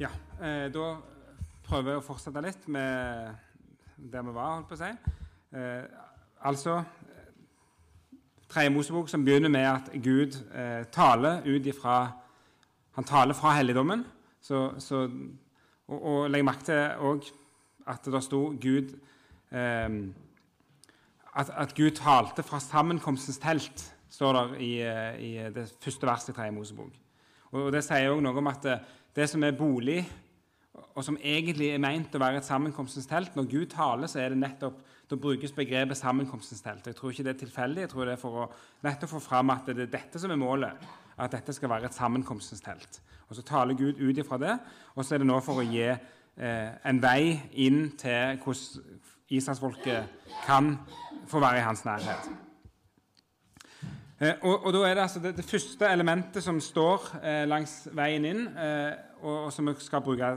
Ja, eh, da prøver jeg å fortsette litt med der vi var, holdt på å si. Eh, altså Tredje Mosebok som begynner med at Gud eh, taler ut ifra Han taler fra helligdommen. Så, så, og, og legg merke til òg at det sto Gud eh, at, at, Gud talte fra sammenkomstens telt, står det i, eh, i det første verset i Tredje Mosebok. Og, og Det sier òg noe om at det, som er bolig, og som egentlig er meint å være et sammenkomstens telt Når Gud taler, så er det nettopp, da brukes begrepet sammenkomstens telt. Jeg tror ikke det er tilfeldig. Jeg tror det er for å nettopp få fram at det er dette som er målet. At dette skal være et sammenkomstens telt. Og Så taler Gud ut ifra det, og så er det nå for å gi eh, en vei inn til hvordan Israelsfolket kan få være i hans nærhet. Eh, og, og, da er Det altså det, det, første elementet som står eh, langs veien inn, eh, og, og, som vi skal bruke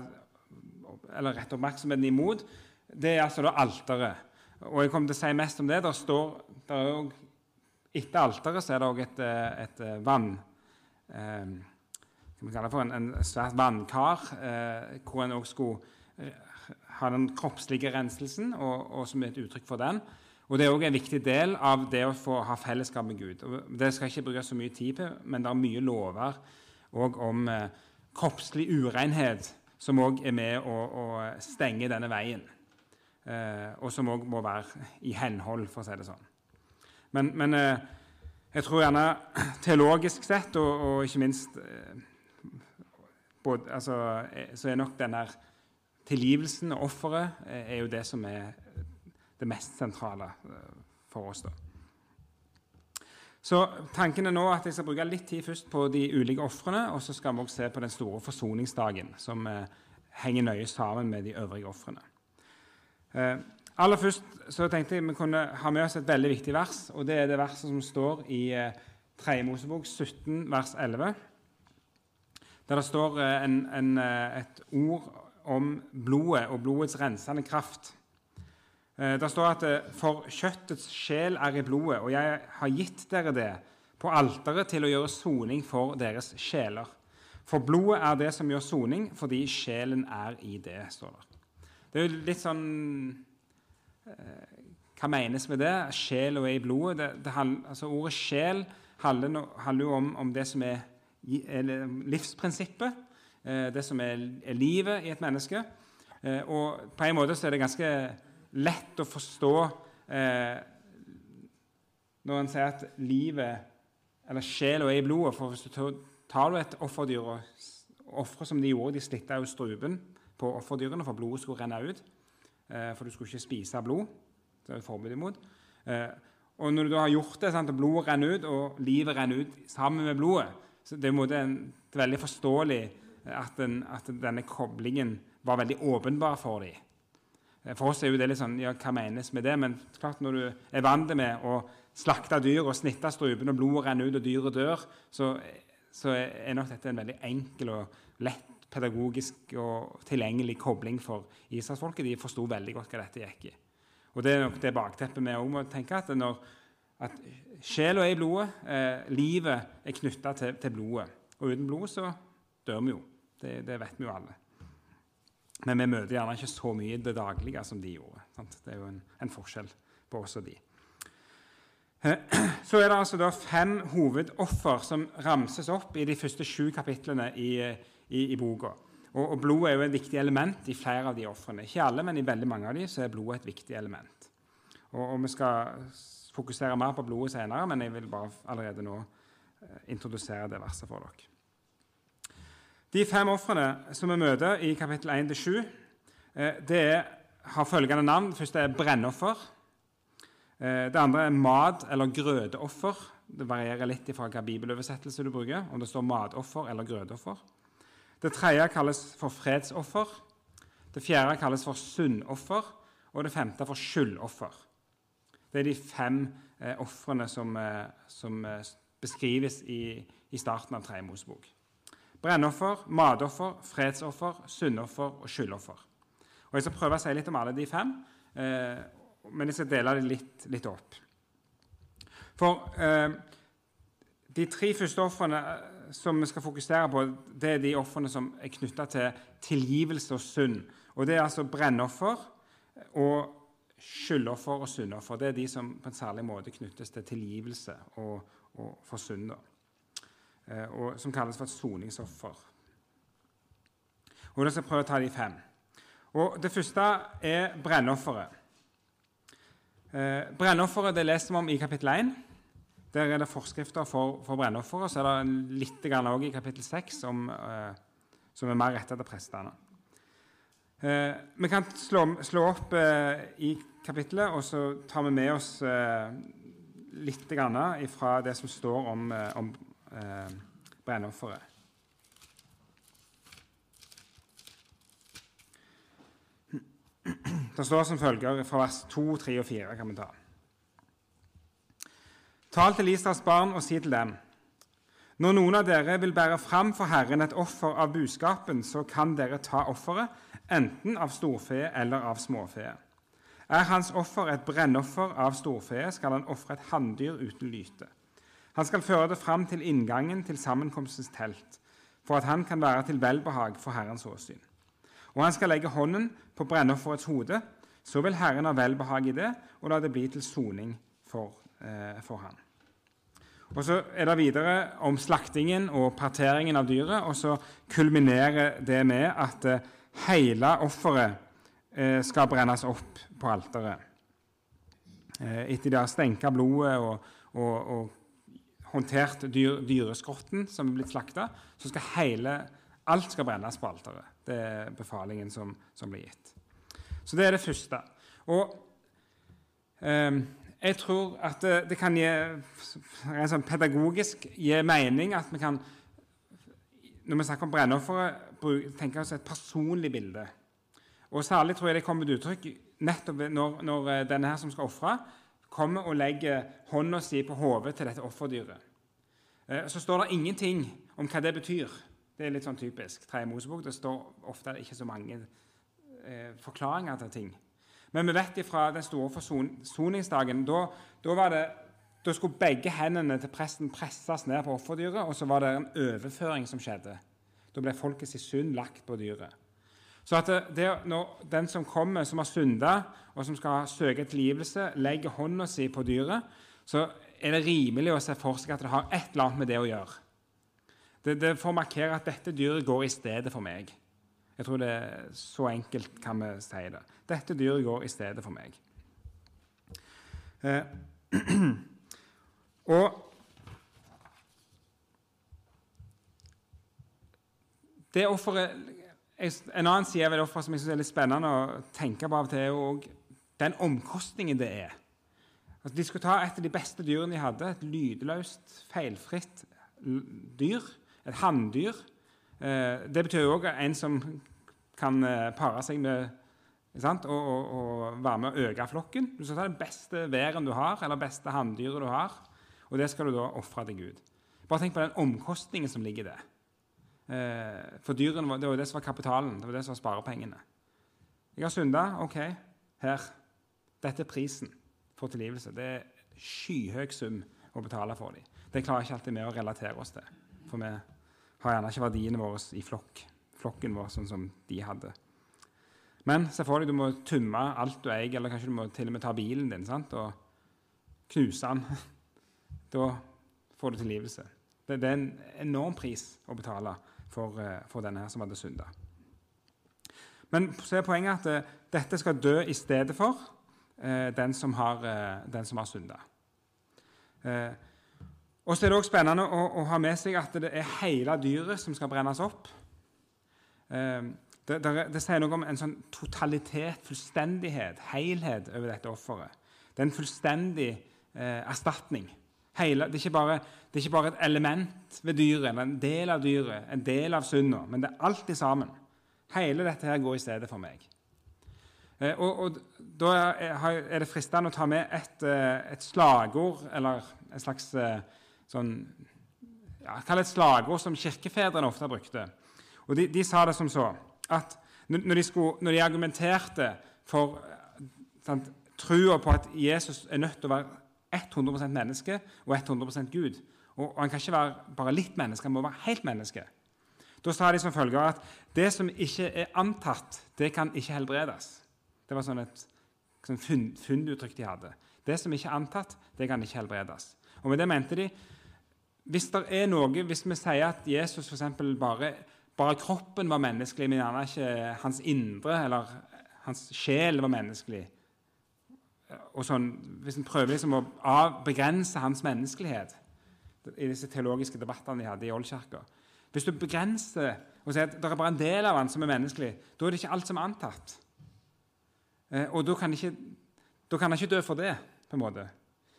eller rette oppmerksomheten imot, det er altså da alteret. Og jeg kommer til å si mest om det. Der står, der er også, etter alteret så er det òg et, et, et, vann eh, kan vi kalle det for en, en svært vannkar, eh, hvor en òg skulle ha den kroppslige renselsen, og, og, som er et uttrykk for den. Og Det er òg en viktig del av det å få ha fellesskap med Gud. Og det skal jeg ikke bruke så mye tid på, men det er mye lover om eh, kroppslig urenhet som òg er med å, å, stenge denne veien. Eh, og som òg må være i henhold, for å si det sånn. Men, men eh, jeg tror gjerne teologisk sett, og, og ikke minst eh, både, altså, eh, Så er nok denne tilgivelsen og offeret eh, er jo det som er det mest sentrale eh, for oss. da. Så Tanken er nå at jeg skal bruke litt tid først på de ulike ofrene, og så skal vi også se på den store forsoningsdagen, som eh, henger nøye sammen med de øvrige ofrene. Eh, aller først så tenkte jeg vi kunne ha med oss et veldig viktig vers, og det er det verset som står i eh, 3. Mosebok 17, vers 11, der det står eh, en, en, eh, et ord om blodet og blodets rensende kraft. Eh, det står at eh, 'for kjøttets sjel er i blodet', og jeg har gitt dere det på alteret til å gjøre soning for deres sjeler. For blodet er det som gjør soning, fordi sjelen er i det, står det. Det er jo litt sånn eh, Hva menes med det? Sjel og er i blodet. Det, det, altså Ordet sjel handler, jo om, om, det som er livsprinsippet. Det som er, er, livet i et menneske. Og på en måte så er det ganske lett å forstå eh, når en sier at livet eller sjela er i blodet. For hvis du tar et offerdyr og ofre som de gjorde, de slitta jo strupen på offerdyrene for blodet skulle renne ut. Eh, for du skulle ikke spise blod. Det er et forbud imot. Eh, og når du da har gjort det, sant, og blodet renner ut, og livet renner ut sammen med blodet så Det er, en, veldig forståelig at, den, at denne koblingen var veldig åpenbar for dem. Eh, for oss er jo det litt sånn Ja, hva menes med det? Men klart når du er vant med å slakte dyr og snitte strupen, og blodet renner ut og dyret dør, så, så, er nok dette en veldig enkel og lett pedagogisk og tilgjengelig kobling for israelsfolket. De forsto veldig godt hva dette gikk i. Og Det er nok det bakteppet vi òg må tenke. At, når, at sjela er i blodet, eh, livet er knytta til, til, blodet. Og uten blod så dør vi jo. Det, det vet vi jo alle. Men vi møter gjerne ikke så mye i det daglige som de gjorde. Sant? Det er jo en, en, forskjell på oss og de. Så er det altså da fem hovedoffer som ramses opp i de første sju kapitlene i, i, i boka. Og, og Blod er jo et viktig element i flere av de ofrene. Ikke alle, men i veldig mange av de så er blod et viktig element. Og, og Vi skal fokusere mer på blodet senere, men jeg vil bare allerede nå eh, introdusere det verset for dere. De fem ofrene som vi møter i kapittel 1-7, eh, det har følgende navn. Det første er brennoffer. Eh, det andre er mat- eller grødeoffer. Det varierer litt fra hvilken bibeløversettelse du bruker. om det står matoffer eller grødeoffer. Det tredje kalles for fredsoffer. Det fjerde kalles for syndoffer. Og det femte for skyldoffer. Det er de fem eh, ofrene som, eh, som beskrives i, i starten av Tredje Mosebok. Brennoffer, matoffer, fredsoffer, syndoffer og skyldoffer. Og Jeg skal prøve å si litt om alle de fem, eh, men jeg skal dele det litt, litt opp. For eh, de tre første ofrene, som vi skal fokusere på, det er de ofrene som er knytta til tilgivelse og synd. Og Det er altså brennoffer og skyldoffer og syndoffer. Det er de som på en særlig måte knyttes til tilgivelse og, og for synd. Eh, og Som kalles for et soningsoffer. Og Da skal jeg prøve å ta de fem. Og Det første er brennofferet. Eh, brennofferet det leser vi om i kapittel 1. Der er det forskrifter for, for brennofferet. Så er det litt i kapittel 6 om, eh, som er mer rettet til prestene. Eh, vi kan slå, slå opp eh, i kapittelet, og så tar vi med oss eh, litt fra det som står om, eh, om eh, brennofferet. Det står som følger fra vers 2, 3 og 4. kan vi ta. Tal til Israels barn og si til dem:" Når noen av dere vil bære fram for Herren et offer av buskapen, så kan dere ta offeret, enten av storfe eller av småfe. Er hans offer et brennoffer av storfe, skal han ofre et hanndyr uten lyte. Han skal føre det fram til inngangen til sammenkomstens telt, for at han kan være til velbehag for Herrens åsyn. Og han skal legge hånden på brennofferets hode, så vil Herren ha velbehag i det, og la det bli til soning for, eh, for han. Og Så er det videre om slaktingen og parteringen av dyret, og så kulminerer det med at eh, hele offeret eh, skal brennes opp på alteret. Eh, etter de har stenka blodet og, og, og håndtert dyr, dyreskrotten som er blitt slakta, så skal hele, alt skal brennes på alteret. Det er befalingen som, som blir gitt. Så det er det første. Og eh, jeg tror at det, det kan gi en sånn pedagogisk gi mening at vi kan Når vi snakker om brennofferet, tenke oss et personlig bilde. Og Særlig tror jeg det kommer til uttrykk nettopp når, når eh, denne her som skal ofre, kommer og legger hånda si på hodet til dette offerdyret. Eh, så står det ingenting om hva det betyr. Det er litt sånn typisk Mosebok. Det står ofte ikke så mange eh, forklaringer til ting. Men vi vet fra den store forsoningsdagen da, da, det, da skulle begge hendene til presten presses ned på offerdyret, og så var det en overføring som skjedde. Da ble folkets synd lagt på dyret. Så at det, når den som kommer, som har synda, og som skal søke tilgivelse, legger hånda si på dyret, så er det rimelig å se for seg at det har et eller annet med det å gjøre. Det, det får markere at dette dyret går i stedet for meg. Jeg tror det er Så enkelt kan vi si det. Dette dyret går i stedet for meg. Eh, og det offeret en annen side ved offeret som jeg synes er litt spennende å tenke på av og til, er den omkostningen det er. Altså, de skulle ta et av de beste dyrene de hadde, et lydløst, feilfritt dyr. Et hanndyr. Eh, det betyr jo òg en som kan eh, pare seg med og, og, og, være med å øke flokken. Du skal ta den beste væren du har, eller beste hanndyret du har, og det skal du da ofre til Gud. Bare tenk på den omkostningen som ligger i det. Eh, for dyrene det var jo det som var kapitalen, det var det som var sparepengene. Jeg har synda. OK, her. Dette er prisen for tilgivelse. Det er skyhøy sum å betale for dem. Det klarer ikke alltid vi å relatere oss til. For vi har gjerne ikke verdiene våre i flokk, flokken vår sånn som de hadde. Men se for deg du må tømme alt du eier, eller kanskje du må til og med ta bilen din sant? og knuse den. Da får du tilgivelse. Det, det er en enorm pris å betale for, eh, for denne her som hadde synda. Men så er poenget at uh, dette skal dø i stedet for uh, den som har, uh, har synda. og så er det også spennende å, å, ha med seg at det er hele dyret som skal brennes opp. Det, det, det, sier noe om en sånn totalitet, fullstendighet, helhet over dette offeret. Det er en fullstendig erstatning. Hele, det, er bare, det, er ikke bare, et element ved dyret, eller en del av dyret, en del av synda, men det er alt sammen. Hele dette her går i stedet for meg. Eh, og, og, Da er det fristende å ta med et, eh, et slagord, eller et slags eh, sånn ja, Kall det et slagord som kirkefedrene ofte brukte. Og de, de, sa det som så at når de, skulle, når de argumenterte for sant, på at Jesus er nødt til å være 100% menneske og 100% Gud. Og, og han kan ikke være bare litt menneske, han må være helt menneske. Da sa de som følger at det som ikke er antatt, det kan ikke helbredes. Det var sånn et sånn funnuttrykk de hadde. Det som ikke er antatt, det kan ikke helbredes. Og med det mente de hvis det er noe, hvis vi sier at Jesus for bare, bare kroppen var menneskelig, men gjerne ikke hans indre eller hans sjel var menneskelig og sånn, Hvis en prøver liksom å begrense hans menneskelighet i disse teologiske debattene de hadde i Oldkirka Hvis du begrenser og sier at det er bare en del av han som er menneskelig, da er det ikke alt som er antatt. Eh, og da kan, da kan han ikke dø for det. på en måte.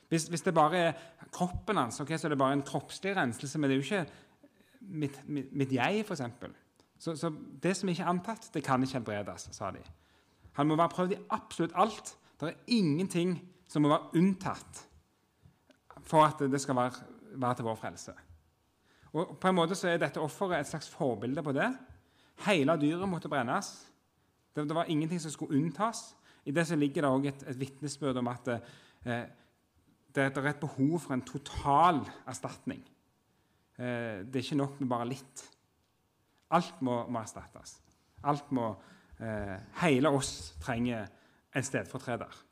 Hvis, hvis det bare er kroppen hans, okay, så er det bare en kroppslig renselse. Men det er jo ikke mitt, mitt, mitt jeg, f.eks. Så, så det som ikke er antatt, det kan ikke helbredes, sa de. Han må være prøvd i absolutt alt. Det er ingenting som må være unntatt for at det skal være, være til vår frelse. Og på en måte så er dette offeret et slags forbilde på det. Hele dyret måtte brennes. Det, det var ingenting som skulle unntas. I det så ligger det også et, et vitnesbyrd om at eh, det, det, er et behov for en total erstatning. Eh, det er ikke nok med bare litt. Alt må, må erstattes. Alt må, eh, hele oss trenger en stedfortreder.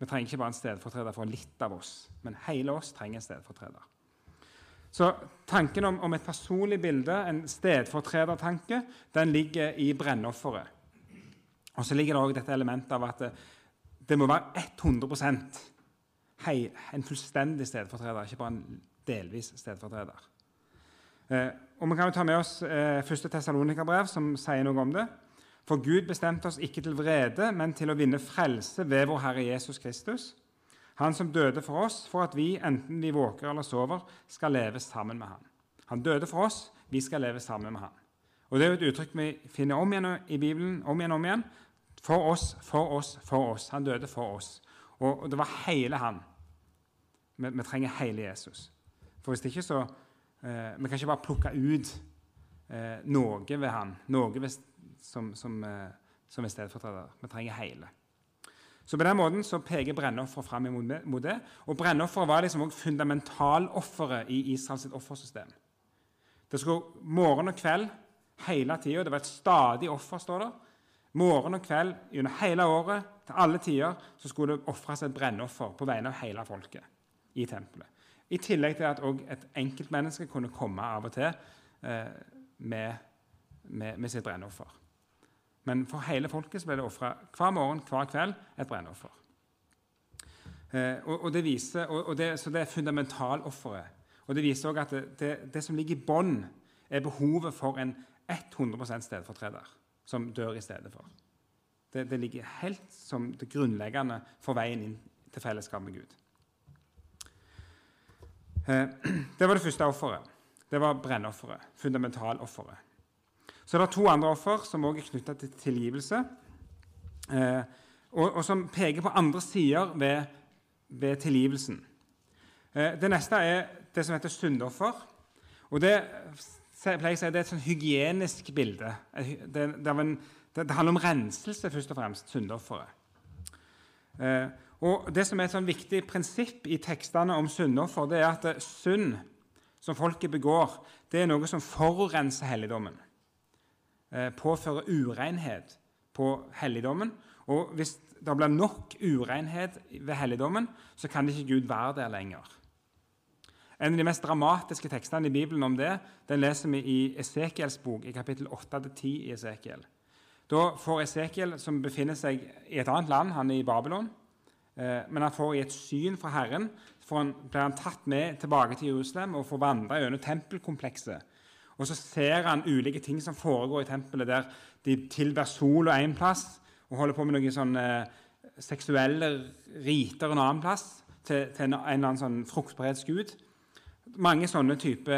Vi trenger ikke bare en stedfortreder for litt av oss, men hele oss trenger en stedfortreder. Så Tanken om, om et personlig bilde, en stedfortredertanke, den ligger i brennofferet. Og så ligger det også dette elementet av at det, det må være 100% hei, en fullstendig stedfortreder, ikke bare en delvis stedfortreder. Eh, og Vi kan jo ta med oss eh, første Tessalonika-brev, som sier noe om det. For Gud bestemte oss ikke til vrede, men til å vinne frelse ved vår Herre Jesus Kristus. Han som døde for oss, for at vi, enten vi våker eller sover, skal leve sammen med ham. Han døde for oss, vi skal leve sammen med ham. Og Det er jo et uttrykk vi finner om igjen i Bibelen. om igjen, om igjen. For oss, for oss, for oss. Han døde for oss. Og det var hele han. Vi, vi trenger hele Jesus. For hvis ikke så eh, Vi kan ikke bare plukke ut eh, noe ved han, noe ved, som, som, eh, som er stedfortreder. Vi trenger hele. Så På den måten så peker brennofferet fram mot det. Og Brennofferet var liksom også fundamentalofferet i Israels offersystem. Det skulle morgen og kveld hele tida. Det var et stadig offer, står det. Morgen og kveld gjennom hele året, til alle tider, så skulle det ofres et brennoffer på vegne av hele folket i tempelet. I tillegg til at òg et enkeltmenneske kunne komme av og til eh, med, med, med, sitt brennoffer. Men for hele folket ble det ofra hver morgen hver kveld et brennoffer. Eh, og, det viser, og, og det, så det er fundamentalofferet. Og det viser òg at det, det, det, som ligger i bånn, er behovet for en 100% stedfortreder som dør i stedet for. Det, det ligger helt som det grunnleggende for veien inn til fellesskap med Gud. Eh, det var det første offeret. Det var brennofferet. Fundamentalofferet. Så det er to andre offer som også er knytta til tilgivelse, eh, og, og, som peker på andre sider ved, ved tilgivelsen. Eh, det neste er det som heter syndoffer. Og det, si, det er et sånn hygienisk bilde. Det, det, en, det, handler om renselse, først og fremst, syndofferet. Og Det som er et sånn viktig prinsipp i tekstene om syndoffer, det er at synd som folket begår, det er noe som forurenser helligdommen. Eh, påfører urenhet på helligdommen. Og hvis det blir nok urenhet ved helligdommen, så kan ikke Gud være der lenger. En av de mest dramatiske tekstene i Bibelen om det den leser vi i Esekiels bok, i kapittel 8-10 i Esekiel. Da får Esekiel, som befinner seg i et annet land, han er i Babylon, Eh, men han får i et syn fra Herren for han, blir han tatt med tilbake til Jerusalem og får vandre gjennom tempelkomplekset. Og så ser han ulike ting som foregår i tempelet, der de tilber sola én plass og holder på med noen sånne eh, seksuelle riter en annen plass til, til en, eller annen sånn fruktbarhetsgud. Mange sånne type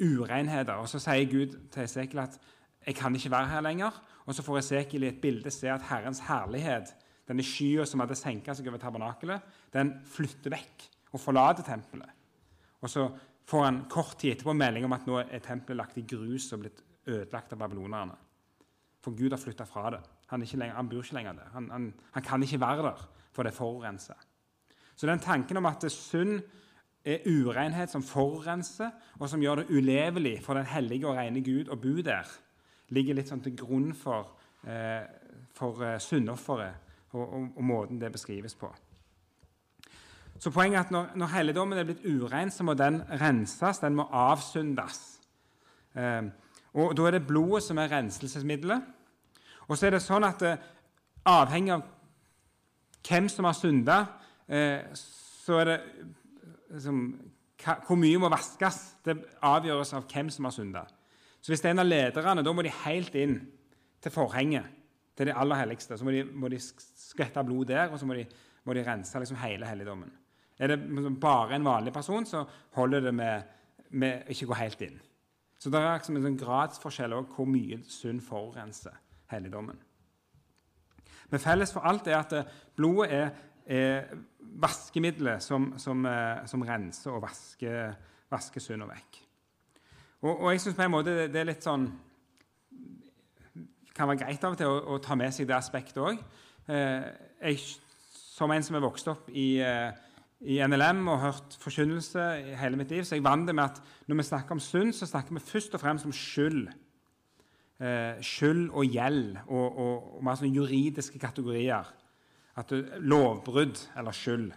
urenheter. Og så sier Gud til Esekiel at 'jeg kan ikke være her lenger'. Og så får Esekiel i et bilde se at Herrens herlighet denne skya som hadde senka seg over tabernakelet, den flytter vekk og forlater tempelet. Og så får han kort tid etterpå melding om at nå er tempelet lagt i grus og blitt ødelagt av babylonerne. For Gud har flytta fra det. Han, lenger, han, bor ikke lenger der. Han, han, han, kan ikke være der, for det er forurensa. Så den tanken om at synd er urenhet som forurenser, og som gjør det ulevelig for den hellige og rene Gud å bo der, ligger litt sånn til grunn for, eh, for eh, syndofferet og, og, og, måten det beskrives på. Så poenget er at Når, når helligdommen er blitt urein, så må den renses, den må avsundes. Eh, og Da er det blodet som er renselsesmiddelet. Og så er det sånn at eh, avhengig av hvem som har synda, eh, så er det liksom, Hvor mye må vaskes, det avgjøres av hvem som har synda. Så hvis det er en av lederne, da må de helt inn til forhenget, til det aller helligste. Så må de, må de skvette blod der, og så må de, må de rense liksom hele helligdommen. Er det liksom bare en vanlig person, så holder det med, med ikke gå helt inn. Så det er liksom en sånn gradsforskjell over hvor mye synd forurenser helligdommen. Men felles for alt er at blodet er, er vaskemiddelet som, som, eh, som, renser og vasker, vasker og vekk. Og, og jeg syns på en måte det, det, er litt sånn kan være greit av og til å, å ta med seg det aspektet òg. Eh, som en som er vokst opp i, eh, i NLM og hørt forkynnelse i hele mitt liv, så jeg vant det med at når vi snakker om synd, så snakker vi først og fremst om skyld. Eh, skyld og gjeld og, og, og mer sånn juridiske kategorier. At du, lovbrudd eller skyld.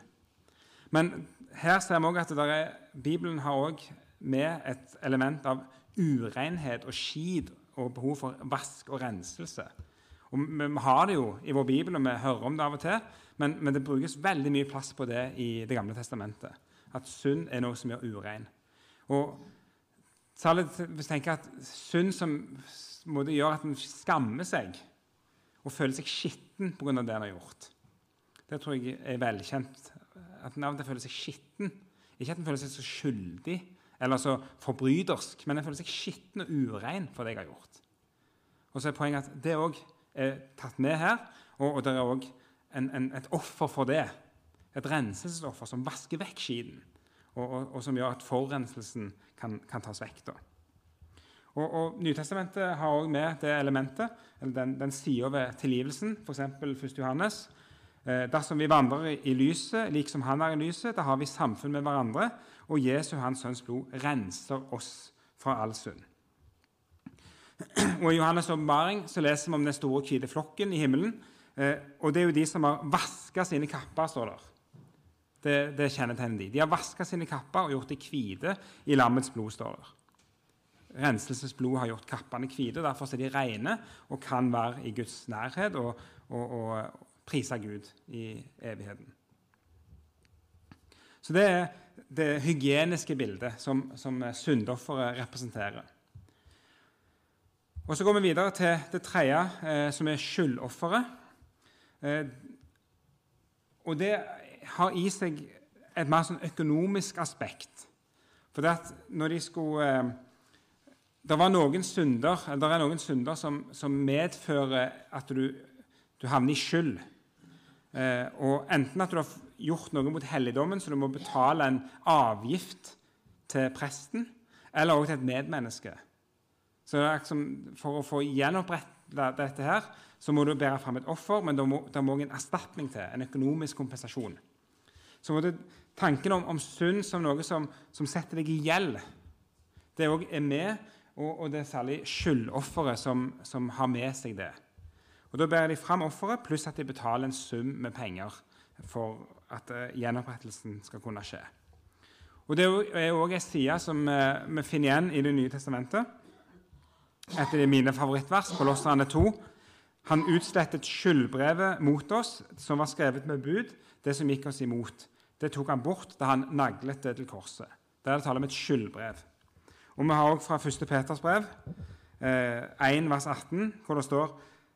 Men her ser vi også at er, Bibelen har også med et element av urenhet og skid og behov for vask og renselse. Og vi, har det jo i vår bibel, og vi hører om det av og til. Men, men, det brukes veldig mye plass på det i Det gamle testamentet. At synd er noe som gjør urein. Og særlig hvis jeg tenker at synd som måte gjør at en skammer seg og føler seg skitten pga. det en har gjort. Det tror jeg er velkjent. At en av og til føler seg skitten. Ikke at en føler seg så skyldig eller så forbrytersk, men en føler seg skitten og urein for det jeg har gjort. Og så er poenget at det òg er tatt med her, og, og det er òg et offer for det. Et renselsesoffer som vasker vekk skiten, og, og, og, som gjør at forurenselsen kan, kan tas vekk. da. Og, Nytestamentet har også med det elementet, eller den, den sida ved tilgivelsen, f.eks. 1. Johannes. Eh, dersom vi vandrer i, lyset lik som han er i lyset, da har vi samfunn med hverandre, og Jesu, hans sønns blod, renser oss fra all synd. Og I Johannes' åpenbaring leser vi om den store, hvite flokken i himmelen. Eh, og Det er jo de som har vaska sine kapper, står der. Det, det kjennetegner de. De har vaska sine kapper og gjort de hvite i lammets blod. står der. Renselsesblod har gjort kappene hvite, derfor er de rene og kan være i Guds nærhet og, og, og prise Gud i evigheten. Så det er det hygieniske bildet som, som syndofferet representerer. Og Så går vi videre til det tredje, eh, som er skyldofferet. Eh, og det har i seg et mer sånn økonomisk aspekt. For det at når de skulle eh, Det var noen synder, eller det er noen synder som, som medfører at du, du havner i skyld. Eh, og enten at du har gjort noe mot helligdommen, så du må betale en avgift til presten, eller også til et medmenneske. Så liksom, For å få gjenoppretta dette her, så må du bære fram et offer, men det må, det må en erstatning til, en økonomisk kompensasjon. Så det, Tanken om, om synd som noe som, som, setter deg i gjeld, det òg er med, og, og, det er særlig skyldofferet som, som har med seg det. Og Da bærer de fram offeret, pluss at de betaler en sum med penger for at uh, gjenopprettelsen skal kunne skje. Og Det er òg en side som uh, vi finner igjen i Det nye testamentet. Et av mine favorittvers, Kolosserne 2. Han utslettet skyldbrevet mot oss, som var skrevet med bud, det som gikk oss imot. Det tok han bort da han naglet det til korset. Det er det tale om et skyldbrev. Og Vi har òg fra 1. Peters brev, eh, 1 vers 18, hvor det står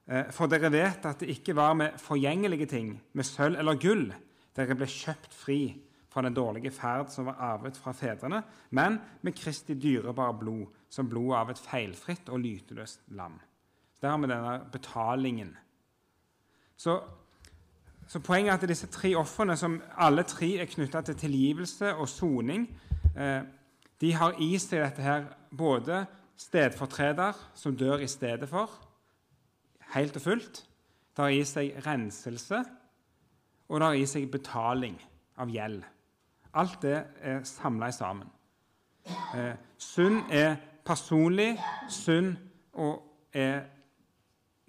Eh, for dere vet at det ikke var med forgjengelige ting, med sølv eller gull, dere ble kjøpt fri fra den dårlige ferd som var arvet fra fedrene, men med Kristi dyrebare blod, som blodet av et feilfritt og lyteløst lam. Der har vi denne betalingen. Så, så Poenget er at disse tre ofrene, som alle tre er knytta til tilgivelse og soning, eh, de har i seg dette her både stedfortreder, som dør i stedet for, helt og fullt. Det har i seg renselse, og det har i seg betaling av gjeld. Alt det er samla sammen. Eh, synd er personlig, synd er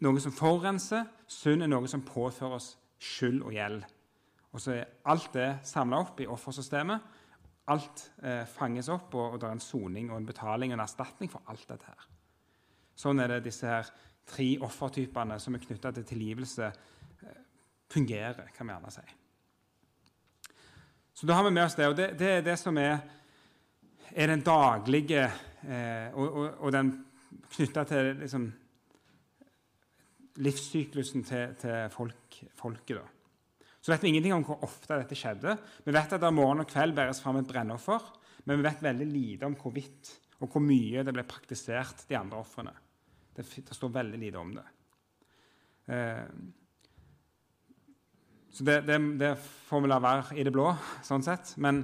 noe som forurenser, synd er noe som påfører oss skyld og gjeld. Og så er alt det samla opp i offersystemet. Alt eh, fanges opp, og, og det er en soning og en betaling og en erstatning for alt dette. her. Sånn er det disse her tre offertypene som er knytta til tilgivelse, eh, fungerer, kan vi gjerne si. Så da har vi med oss det, og det, det er det som er, er den daglige eh, og, og, og, den knytta til liksom, livssyklusen til, til folk, folket. da. Så vet vi ingenting om hvor ofte dette skjedde. Vi vet at det morgen og kveld bæres fram et brennoffer, men vi vet veldig lite om hvorvidt og hvor mye det ble praktisert de andre ofrene. Det, det, står veldig lite om det. Eh, så det, det, det, får vi la være i det blå, sånn sett. Men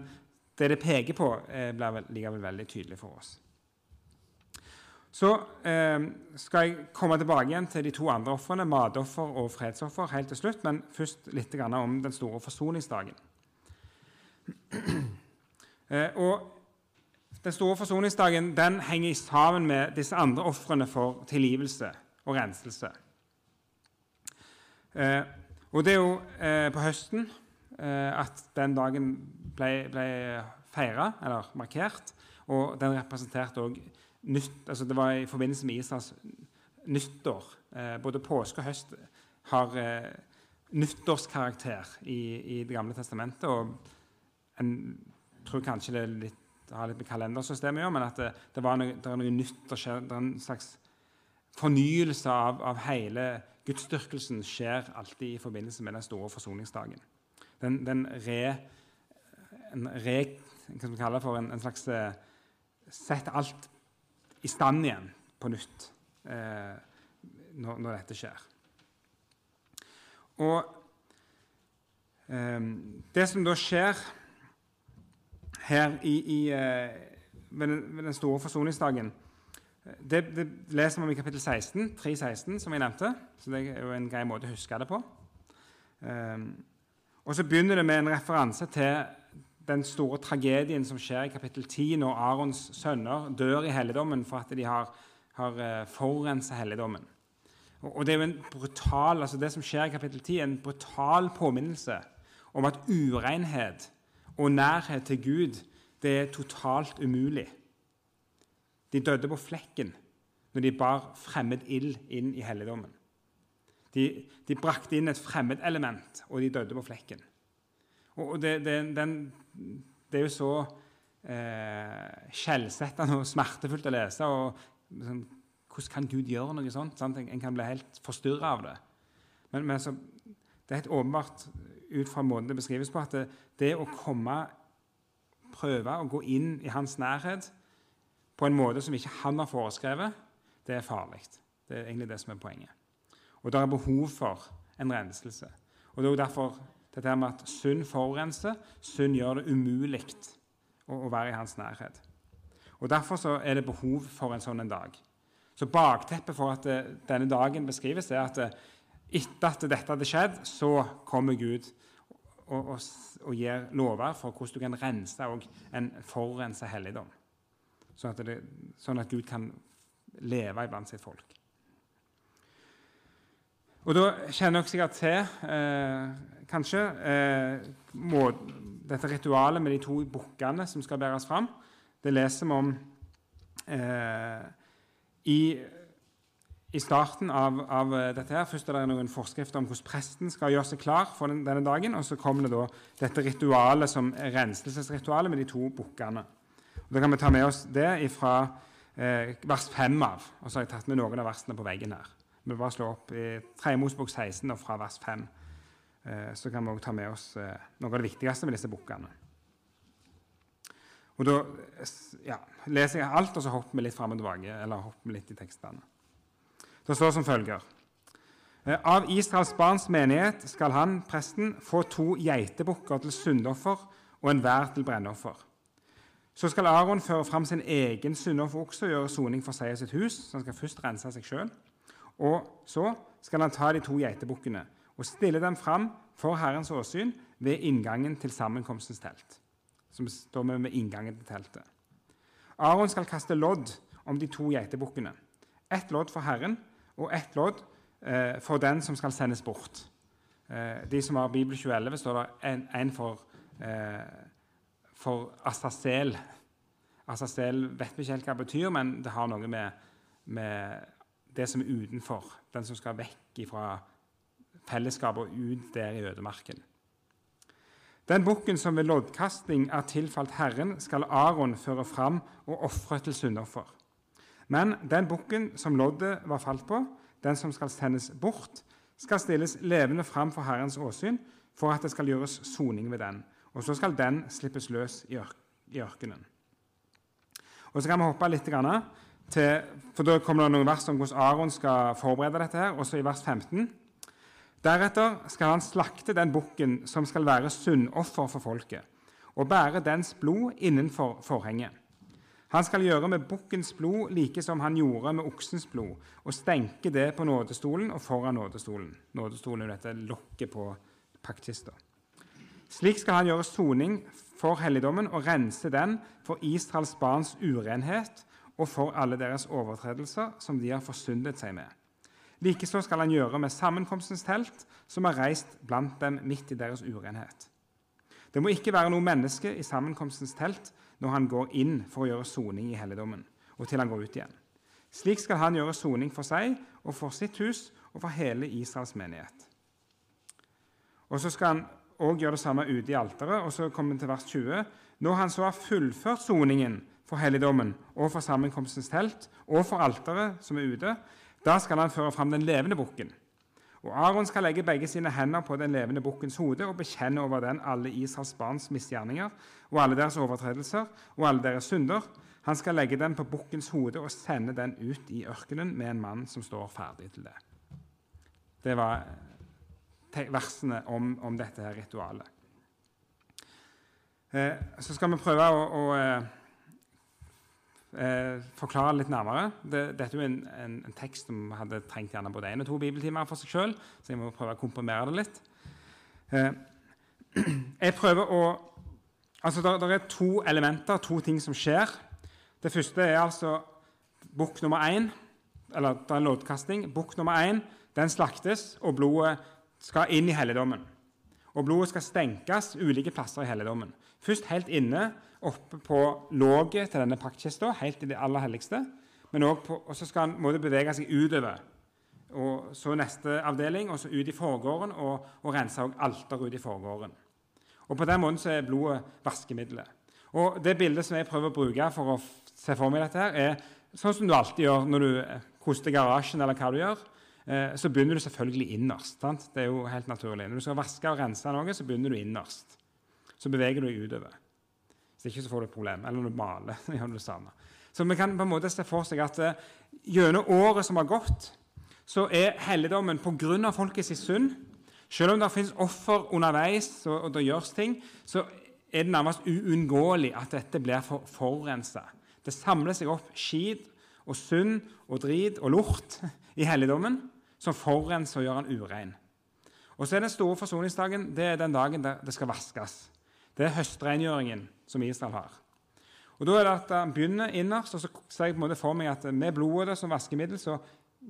det det peker på, eh, blir likevel veldig tydelig for oss. Så eh, skal jeg komme tilbake igjen til de to andre ofrene, matoffer og fredsoffer, helt til slutt, men først litt om den store forsoningsdagen. Eh, og Den store forsoningsdagen den henger sammen med disse andre ofrene for tilgivelse og renselse. Eh, og det er jo eh, på høsten eh, at den dagen ble, ble feira, eller markert. Og den representerte òg nytt altså Det var i forbindelse med Israels nyttår. Eh, både påske og høst har eh, nyttårskarakter i, i, Det gamle testamentet. Og en tror kanskje det litt, har litt med kalendersystemet å gjøre, men at det, det, noe, det er noe nytt Det er en slags fornyelse av, av hele Gudsdyrkelsen skjer alltid i forbindelse med den store forsoningsdagen. Den, den re, en re, hva skal vi kalle for en, en slags eh, Sett alt i stand igjen på nytt eh, når, når, dette skjer. Og eh, det som da skjer her i, i, eh, ved, den, ved den store forsoningsdagen det, det, leser om i kapittel 16, 3.16, som jeg nevnte. Så det er jo en grei måte å huske det på. Eh, og så begynner det med en referanse til den store tragedien som skjer i kapittel 10, når Arons sønner dør i helligdommen for at de har, har eh, forurensa helligdommen. Og, det er jo en brutal, altså det som skjer i kapittel 10, er en brutal påminnelse om at urenhet og nærhet til Gud det er totalt umulig. De døde på flekken når de bar fremmed ild inn i helligdommen. De, de brakte inn et fremmedelement, og de døde på flekken. Og det, det, den, det er jo så eh, og smertefullt å lese. og liksom, Hvordan kan Gud gjøre noe sånt? Sant? En kan bli helt forstyrra av det. Men, men så, det er helt åpenbart ut fra måten det beskrives på, at det, det å komme, prøve å gå inn i hans nærhet på en måte som ikke han har foreskrevet, det er farlig. Det er egentlig det som er poenget. Og det er behov for en renselse. Og Det er jo derfor dette med at synd forurenser. Synd gjør det umulig å, å, være i hans nærhet. Og Derfor er det behov for en sånn en dag. Så Bakteppet for at det, denne dagen beskrives, er at det, etter at dette hadde skjedd, så kommer Gud og, og, og gir lover for hvordan du kan rense en forurensa helligdom sånn at, det, sånn at Gud kan leve iblant sitt folk. Og Da kjenner dere sikkert til eh, kanskje eh, må, dette ritualet med de to bukkene som skal bæres fram. Det leser vi om eh, i, i, starten av, av, dette. her. Først er det noen forskrifter om hvordan presten skal gjøre seg klar for den, denne dagen. Og så kommer det da dette ritualet som renselsesritualet med de to bukkene. Da kan vi ta med oss det fra eh, vers 5 av. Og så har jeg tatt med noen av versene på veggen her. Vi bare slår opp i 3. Mosebok 16 og fra vers 5. Eh, så kan vi også ta med oss eh, noe av det viktigste med disse bukkene. Og Da ja, leser jeg alt, og så hopper vi litt fram og tilbake. eller hopper litt i tekstene. Det står som følger eh, Av Israels barns menighet skal han, presten, få to geitebukker til syndoffer og enhver til brennoffer. Så skal Aron føre fram sin egen syndofferokse og gjøre soning for seg og sitt hus. så han skal først rense seg selv. Og så skal han ta de to geitebukkene og stille dem fram for Herrens åsyn ved inngangen til sammenkomstens telt. som står med ved inngangen til teltet. Aron skal kaste lodd om de to geitebukkene. Ett lodd for Herren og ett lodd eh, for den som skal sendes bort. Eh, de som har Bibel 2011, står det en, for, eh, for Asazel. Asazel vet vi ikke helt hva det betyr, men det har noe med, med det som er utenfor. Den som skal vekk fra fellesskapet og ut der i ødemarken. Den bukken som ved loddkasting er tilfalt Herren, skal Aron føre fram og ofre til syndoffer. Men den bukken som loddet var falt på, den som skal sendes bort, skal stilles levende fram for Herrens åsyn for at det skal gjøres soning ved den. Og så skal den slippes løs i, ørkenen. Og Så kan vi hoppe litt til, for Da kommer det noen vers om hvordan Aron skal forberede dette. her, også i vers 15. Deretter skal han slakte den bukken som skal være syndoffer for folket, og bære dens blod innenfor forhenget. Han skal gjøre med bukkens blod like som han gjorde med oksens blod, og stenke det på nådestolen og foran nådestolen. Nådestolen er dette lokket på paktkista. Slik skal han gjøre soning for helligdommen og rense den for Israels barns urenhet og for alle deres overtredelser som de har forsyndet seg med. Likeså skal han gjøre med sammenkomstens telt, som er reist blant dem midt i deres urenhet. Det må ikke være noe menneske i sammenkomstens telt når han går inn for å gjøre soning i helligdommen, og til han går ut igjen. Slik skal han gjøre soning for seg og for sitt hus og for hele Israels menighet. Og Så skal han òg gjøre det samme ute i alteret. Og så kommer vi til vers 20. Når han så har fullført soningen for helligdommen og for sammenkomstens telt og for alteret som er ute, da skal han føre fram den levende bukken og Aron skal legge begge sine hender på den levende bukkens hode og bekjenne over den alle Israels barns misgjerninger og alle deres overtredelser og alle deres synder. Han skal legge den på bukkens hode og sende den ut i ørkenen med en mann som står ferdig til det. Det var versene om, om dette her ritualet. Eh, så skal vi prøve å, å eh, forklare litt nærmere. Det, dette er en, en, en, tekst som hadde trengt gjerne både én og to bibeltimer for seg sjøl, så jeg må prøve å komprimere det litt. Eh, jeg prøver å Altså, Det er to elementer, to ting som skjer. Det første er altså bukk nummer én, eller det er en loddkasting. Bukk nummer én den slaktes, og blodet skal inn i helligdommen. Og blodet skal stenkes ulike plasser i helligdommen. Først helt inne, oppe på låget til denne paktkista, helt i det aller helligste. Men også og så skal han bevege seg utover. Og så neste avdeling, og så ut i forgården, og, og rense alteret ut i forgården. Og På den måten så er blodet vaskemiddelet. Og Det bildet som jeg prøver å bruke for å se for meg dette, her, er sånn som du alltid gjør når du koster garasjen, eller hva du gjør. Eh, så begynner du selvfølgelig innerst. Sant? Det er jo helt naturlig. Når du skal vaske og rense noe, så begynner du innerst. Så beveger du deg utover. Hvis ikke så får du et problem. Eller når du maler. gjør du det samme. Så vi kan på en måte se for seg at uh, gjennom året som har gått, så er helligdommen pga. folkets synd Selv om det finnes offer underveis, og, det gjøres ting, så er det nærmest uunngåelig at dette blir for, forurensa. Det samler seg opp skit og synd og drit og lort i helligdommen som forurenser og gjør den urein. Og så er Den store forsoningsdagen det er den dagen det skal vaskes. Det er høstrengjøringen som Israel har. Og da er det at Han begynner innerst, og så ser jeg på en måte for meg at med blodet som vaskemiddel så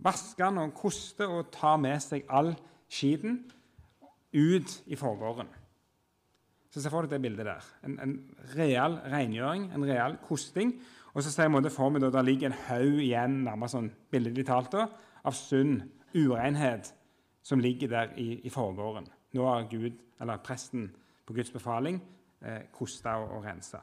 vasker han og koster og tar med seg all skiten ut i forgården. Så se for deg det bildet der. En, en real rengjøring, en real kosting. Og så ser jeg måte for meg at det ligger en haug igjen nærmest sånn billedlig talt da, av synd, urenhet, som ligger der i, i forgården. Nå har Gud, eller presten på Guds befaling eh, koste og, og rense.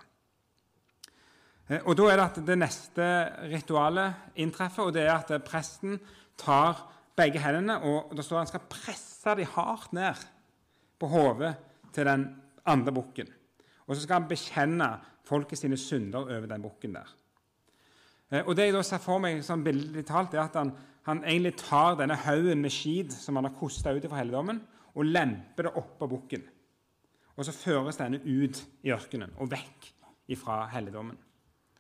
Eh, og Da er det at det neste ritualet inntreffer, og det er at presten tar begge hendene og da står han skal presse dem hardt ned på hodet til den andre bukken. Og så skal han bekjenne folket sine synder over den bukken der. Eh, og det jeg da ser for meg sånn billedlig talt, er at han, han, egentlig tar denne haugen med skit som han har kosta ut fra helligdommen, og lemper det oppå bukken. Og så føres denne ut i ørkenen og vekk fra helligdommen.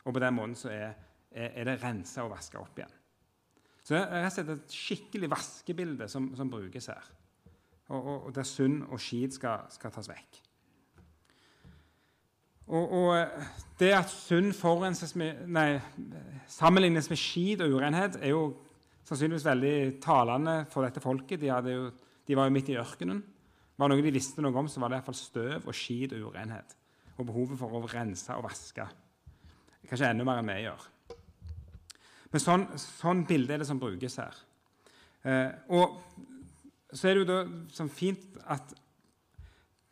Og på den måten så er, er det rensa og vaska opp igjen. Så det er rett og slett et skikkelig vaskebilde som, som brukes her. Og, og, og Der synd og skit skal, skal, tas vekk. Og, og, det at synd med, nei, sammenlignes med skit og urenhet, er jo sannsynligvis veldig talende for dette folket. De, jo, de var jo midt i ørkenen. Var noe de visste noe om, så var det iallfall støv og skit og urenhet. Og behovet for å rense og vaske. Kanskje enda mer enn vi gjør. Men sånn, sånn bilde er det som brukes her. Eh, og så er det jo da sånn fint at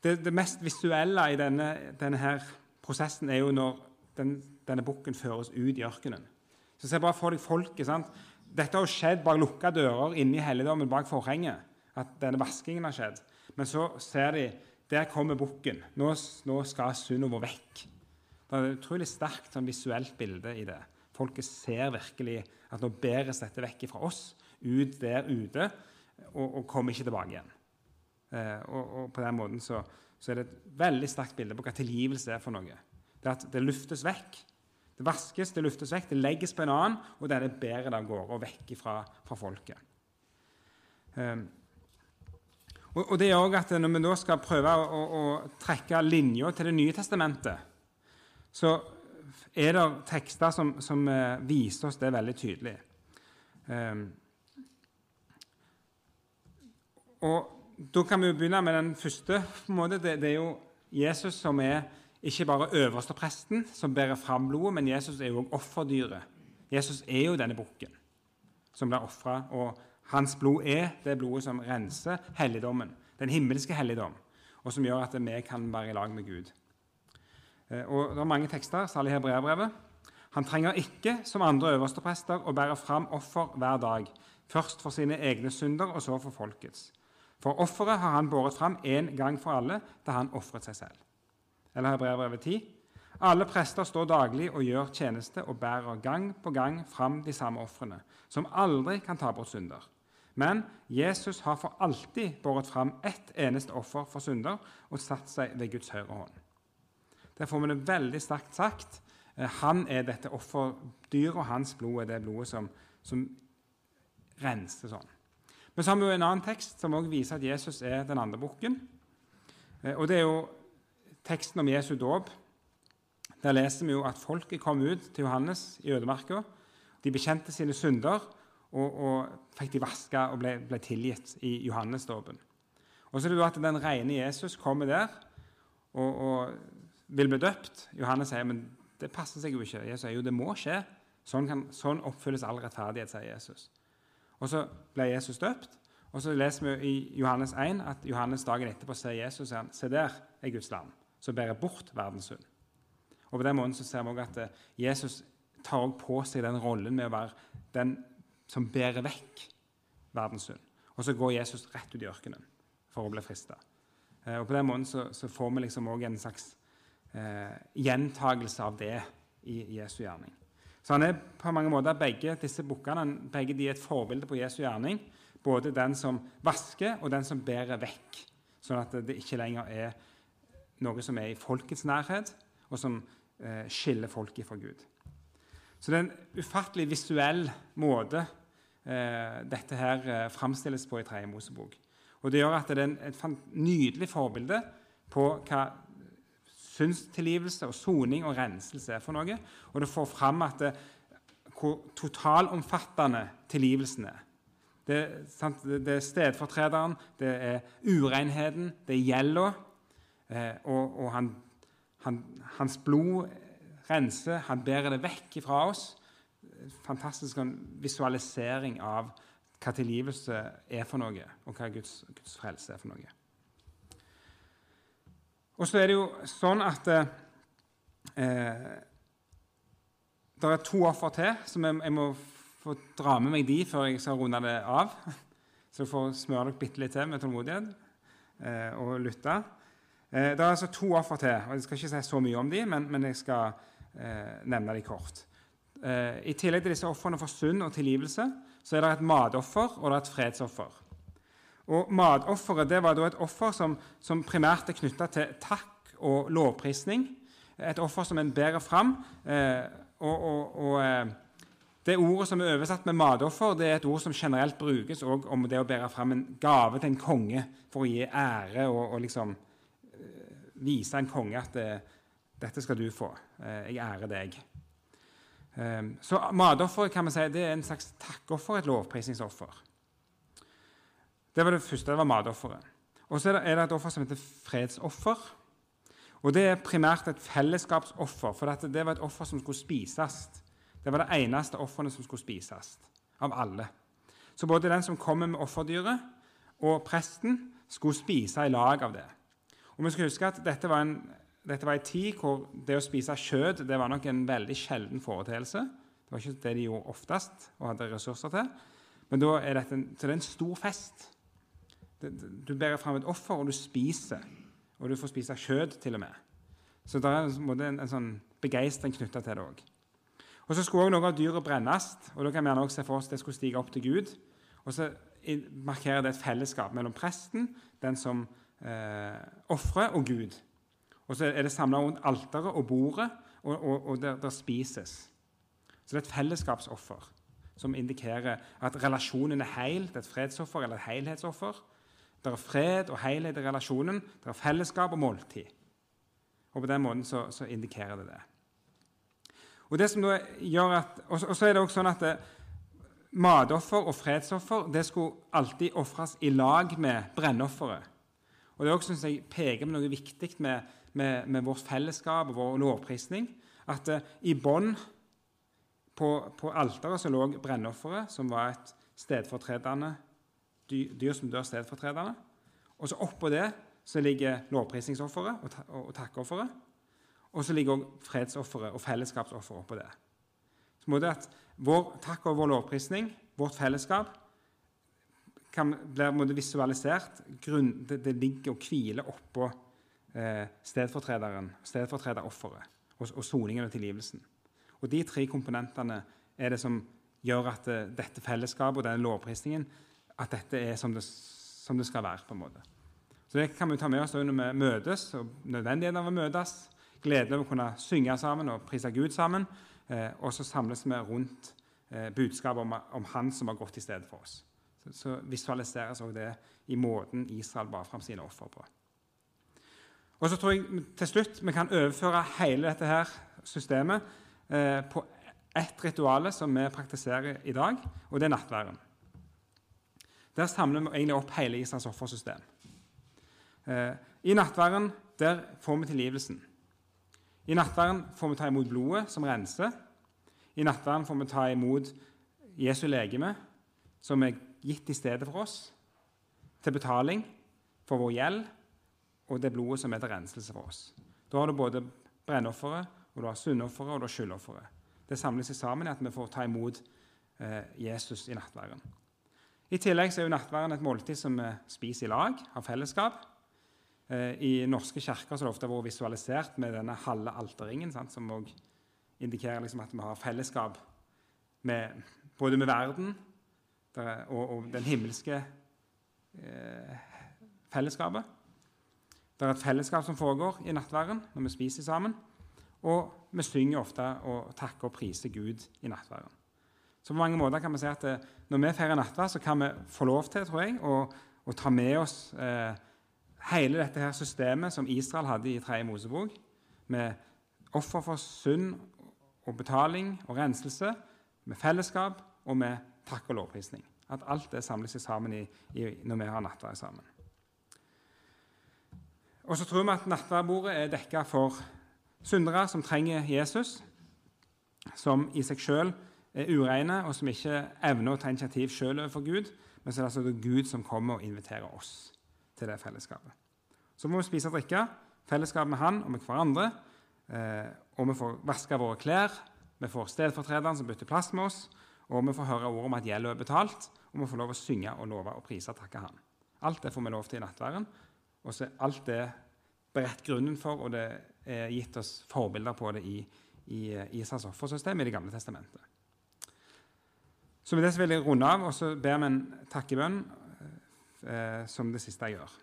det, det, mest visuelle i denne, denne her prosessen er jo når den, denne bukken føres ut i ørkenen. Så Se bare for deg folket. sant? Dette har jo skjedd bak lukka dører inne i helligdommen bak forhenget. at denne vaskingen har skjedd. Men så ser de der kommer bukken. Nå, nå, skal vår vekk. Det er et utrolig sterkt sånn visuelt bilde i det. Folket ser virkelig at nå bæres dette vekk fra oss, ut der ute, og, og kommer ikke tilbake igjen. Eh, og, og, På den måten så, så, er det et veldig sterkt bilde på hva tilgivelse er for noe. Det at det luftes vekk. Det vaskes, det luftes vekk, det legges på en annen, og det bærer det av gårde og vekk fra, fra folket. Um, og, og, det gjør også at Når vi da skal prøve å, å, trekke linja til Det nye testamentet, så er det tekster som, som uh, viser oss det veldig tydelig. Um, og Da kan vi jo begynne med den første. på en måte. Det, det er jo Jesus som er ikke bare øverstepresten som bærer fram blodet, men Jesus er jo også offerdyret. Jesus er jo denne bukken som blir ofra, og hans blod er det blodet som renser helligdommen, den himmelske helligdom, og som gjør at vi kan være i lag med Gud. Eh, og Det er mange tekster, særlig hebreerbrevet. Han trenger ikke, som andre øversteprester, å bære fram offer hver dag, først for sine egne synder og så for folkets. For offeret har han båret fram én gang for alle da han ofret seg selv eller Hebreabrevet 10. Alle prester står daglig og gjør tjeneste og bærer gang på gang fram de samme ofrene, som aldri kan ta bort synder. Men Jesus har for alltid båret fram ett eneste offer for synder og satt seg ved Guds høyre hånd. Der får vi det veldig sterkt sagt. Eh, han er dette offerdyret, og hans blod er det blodet som, som renser sånn. Men så har vi jo en annen tekst som også viser at Jesus er den andre bukken. Eh, og det er jo teksten om Jesu dåp, der leser vi jo at folket kom ut til Johannes i ødemarka. De bekjente sine synder og, og fikk de vaska og ble, ble, tilgitt i Johannesdåpen. Og så er det da at den rene Jesus kommer der og, og, vil bli døpt. Johannes sier men det passer seg jo ikke. Jesus sier jo det må skje. Sånn, kan, sånn oppfylles all rettferdighet, sier Jesus. Og så ble Jesus døpt. Og så leser vi i Johannes 1 at Johannes dagen etterpå sier Jesus se der er Guds lam som bærer bort verdens synd. Og På den måten så ser vi også at eh, Jesus tar på seg den rollen med å være den som bærer vekk verdens synd. Og så går Jesus rett ut i ørkenen for å bli frista. Eh, og på den måten så, så får vi liksom også en slags eh, gjentagelse av det i Jesu gjerning. Så han er på mange måter begge disse bukkene begge de er et forbilde på Jesu gjerning. Både den som vasker, og den som bærer vekk. Sånn at det ikke lenger er noe som er i folkets nærhet, og som eh, skiller folket fra Gud. Så det er en ufattelig visuell måte dette her eh, framstilles på i Tredje Mosebok. Og det gjør at det er et nydelig forbilde på hva synstilgivelse og soning og renselse er for noe. Og det får fram at det, hvor totalomfattende tilgivelsen er. Det, det, er stedfortrederen, det er urenheten, det er gjelda, Eh, og, og han, han, hans blod renser, han bærer det vekk fra oss. Fantastisk sånn visualisering av hva tilgivelse er for noe, og hva Guds, Guds frelse er for noe. Og så er det jo sånn at eh, det er to offer til, så jeg, jeg, må få dra med meg de før jeg skal runde det av. Så dere får smøre dere bitte litt til med tålmodighet eh, og lytte. Eh, det er altså to offer til. og Jeg skal ikke si så mye om de, men, men, jeg skal eh, nevne dem kort. Eh, I tillegg til disse ofrene for synd og tilgivelse så er det et matoffer og det er et fredsoffer. Og Matofferet det var da et offer som, som primært er knytta til takk og lovprisning. Et offer som en bærer fram. Eh, og, og, og eh, det Ordet som er oversatt med matoffer, det er et ord som generelt brukes om det å bære fram en gave til en konge for å gi ære og, og liksom vise en konge at det, Dette skal du få. Jeg ærer deg. Eh, så matofferet kan man si, det er en slags takkoffer, et lovprisningsoffer. Det var det første. det var matofferet. Og så er det et offer som heter fredsoffer. Og Det er primært et fellesskapsoffer, for det var et offer som skulle spises. Det var det eneste offeret som skulle spises av alle. Så både den som kommer med offerdyret, og presten skulle spise i lag av det. Og vi skal huske at Dette var en, dette var en tid hvor det å spise kjøtt det var nok en veldig sjelden foreteelse. Det var ikke det de gjorde oftest og hadde ressurser til. Men da er dette en, så det er en stor fest. Du bærer fram et offer, og du spiser. Og du får spise kjøtt til og med. Så det er en, en, en sånn begeistring knytta til det òg. Og så skulle også noe av dyret brennes. og da kan vi også se for oss det skulle stige opp til Gud. Og så markerer det et fellesskap mellom presten, den som eh, ofrer, og Gud. Og så er det samla rundt alteret og bordet, og, og, og der, der, spises. Så det er et fellesskapsoffer som indikerer at relasjonen er heil. Det er et fredsoffer eller et helhetsoffer. Det er fred og helhet i relasjonen. Det er fellesskap og måltid. Og på den måten så, så indikerer det det. Og det som gjør at, og, så er det også sånn at det, matoffer og fredsoffer det skulle alltid ofres i lag med brennofferet. Og Det også, synes jeg, peker på noe viktig med, med, med vårt fellesskap og vår lovprisning. At eh, i bånn på, på alteret så lå brennofferet, som var et stedfortredende dyr, dyr som dør stedfortredende. Og så oppå det så ligger lovprisningsofferet og, og, og takkeofferet. Og så ligger også fredsofferet og fellesskapsofferet oppå det. Så må det at Vår takk og vår lovprisning, vårt fellesskap, kan, blir visualisert. Grunn, det, det, ligger og hviler oppå eh, stedfortrederen, stedfortrederofferet og, og soningen og tilgivelsen. Og De tre komponentene er det som gjør at eh, dette fellesskapet og denne lovprisningen at dette er som det, som det, skal være. på en måte. Så Det kan vi ta med oss når vi møtes, og nødvendigheten av å møtes. Gleden over å kunne synge sammen og prise Gud sammen. Eh, og så samles vi rundt eh, budskapet om, om, Han som har gått i stedet for oss. Så, så visualiseres også det i måten Israel bar fram sine offer på. Og så tror jeg til slutt vi kan overføre hele dette her systemet eh, på ett ritual som vi praktiserer i dag, og det er nattværen. Der samler vi egentlig opp hele Israels offersystem. Eh, I nattværen der får vi tilgivelsen. I nattværen får vi ta imot blodet som renser. I nattværen får vi ta imot Jesu legeme, som er gitt i stedet for oss, til betaling for vår gjeld, og det blodet som er til renselse for oss. Da har du både brennofferet, og du har syndofferet og du har skyldofferet. Det samles sammen i at vi får ta imot eh, Jesus i nattværen. I tillegg er jo nattværen et måltid som vi spiser i lag, har fellesskap. Eh, I norske kirker har det ofte vært visualisert med denne halve alterringen, sant, som også indikerer liksom at vi har fellesskap med, både med verden der, og, og, den himmelske eh, fellesskapet. Det er et fellesskap som foregår i nattværen når vi spiser sammen. Og vi synger ofte og takker og priser Gud i nattværen. Så på mange måter kan vi si at det, Når vi feirer nattverd, så kan vi få lov til tror jeg, å, å ta med oss eh, hele dette her systemet som Israel hadde i 3. Mosebok, med offer for synd og betaling og renselse, med fellesskap og med takk og lovprisning. At alt det samles sammen i, i, når vi har nattverd sammen. Og så tror vi at nattverdbordet er dekka for syndere som trenger Jesus, som i seg sjøl er ureine, og som ikke evner å ta initiativ sjøl overfor Gud, men så er det altså Gud som kommer og inviterer oss til det fellesskapet. Så må vi spise og drikke, fellesskap med Han og med hverandre. Eh, og vi får vaske våre klær, vi får stedfortrederen som bytter plass med oss, og vi får høre ord om at gjelden er betalt, og vi får lov å synge og love og prise og takke Han. Alt det får vi lov til i nattværen. Og så er alt det beredt grunnen for, og det er gitt oss forbilder på det i, i Israels offersystem i Det gamle testamentet. Så med det så vil jeg runde av, og så ber vi en takkebønn eh, som det siste jeg gjør.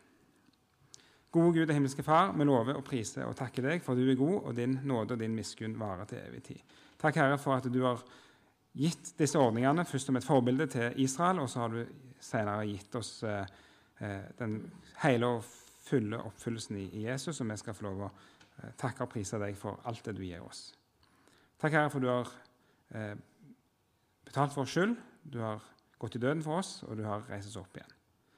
Gode Gud og himmelske Far, vi lover å prise og takke deg, for du er god, og din nåde og din miskunn varer til evig tid. Takk, Herre, for at du har gitt disse ordningene først som et forbilde til Israel, og så har du senere gitt oss eh, eh den hele og fulle oppfyllelsen i, Jesus, og vi skal få lov å eh, takke og prise deg for alt det du gir oss. Takk, Herre, for du har eh, betalt for oss skyld, du har gått i døden for oss, og du har reist oss opp igjen.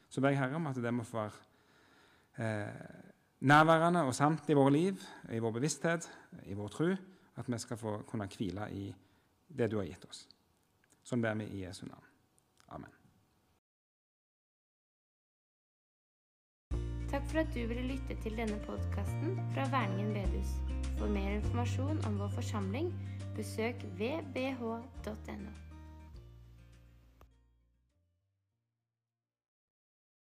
Så ber jeg Herre om at det må få være eh, nærværende og sant i våre liv, i vår bevissthet, i vår tro, at vi skal få kunne hvile i det du har gitt oss. Sånn ber vi i Jesu navn. For at du ville lytte til denne podkasten fra Verningen bedehus. For mer informasjon om vår forsamling, besøk vbh.no.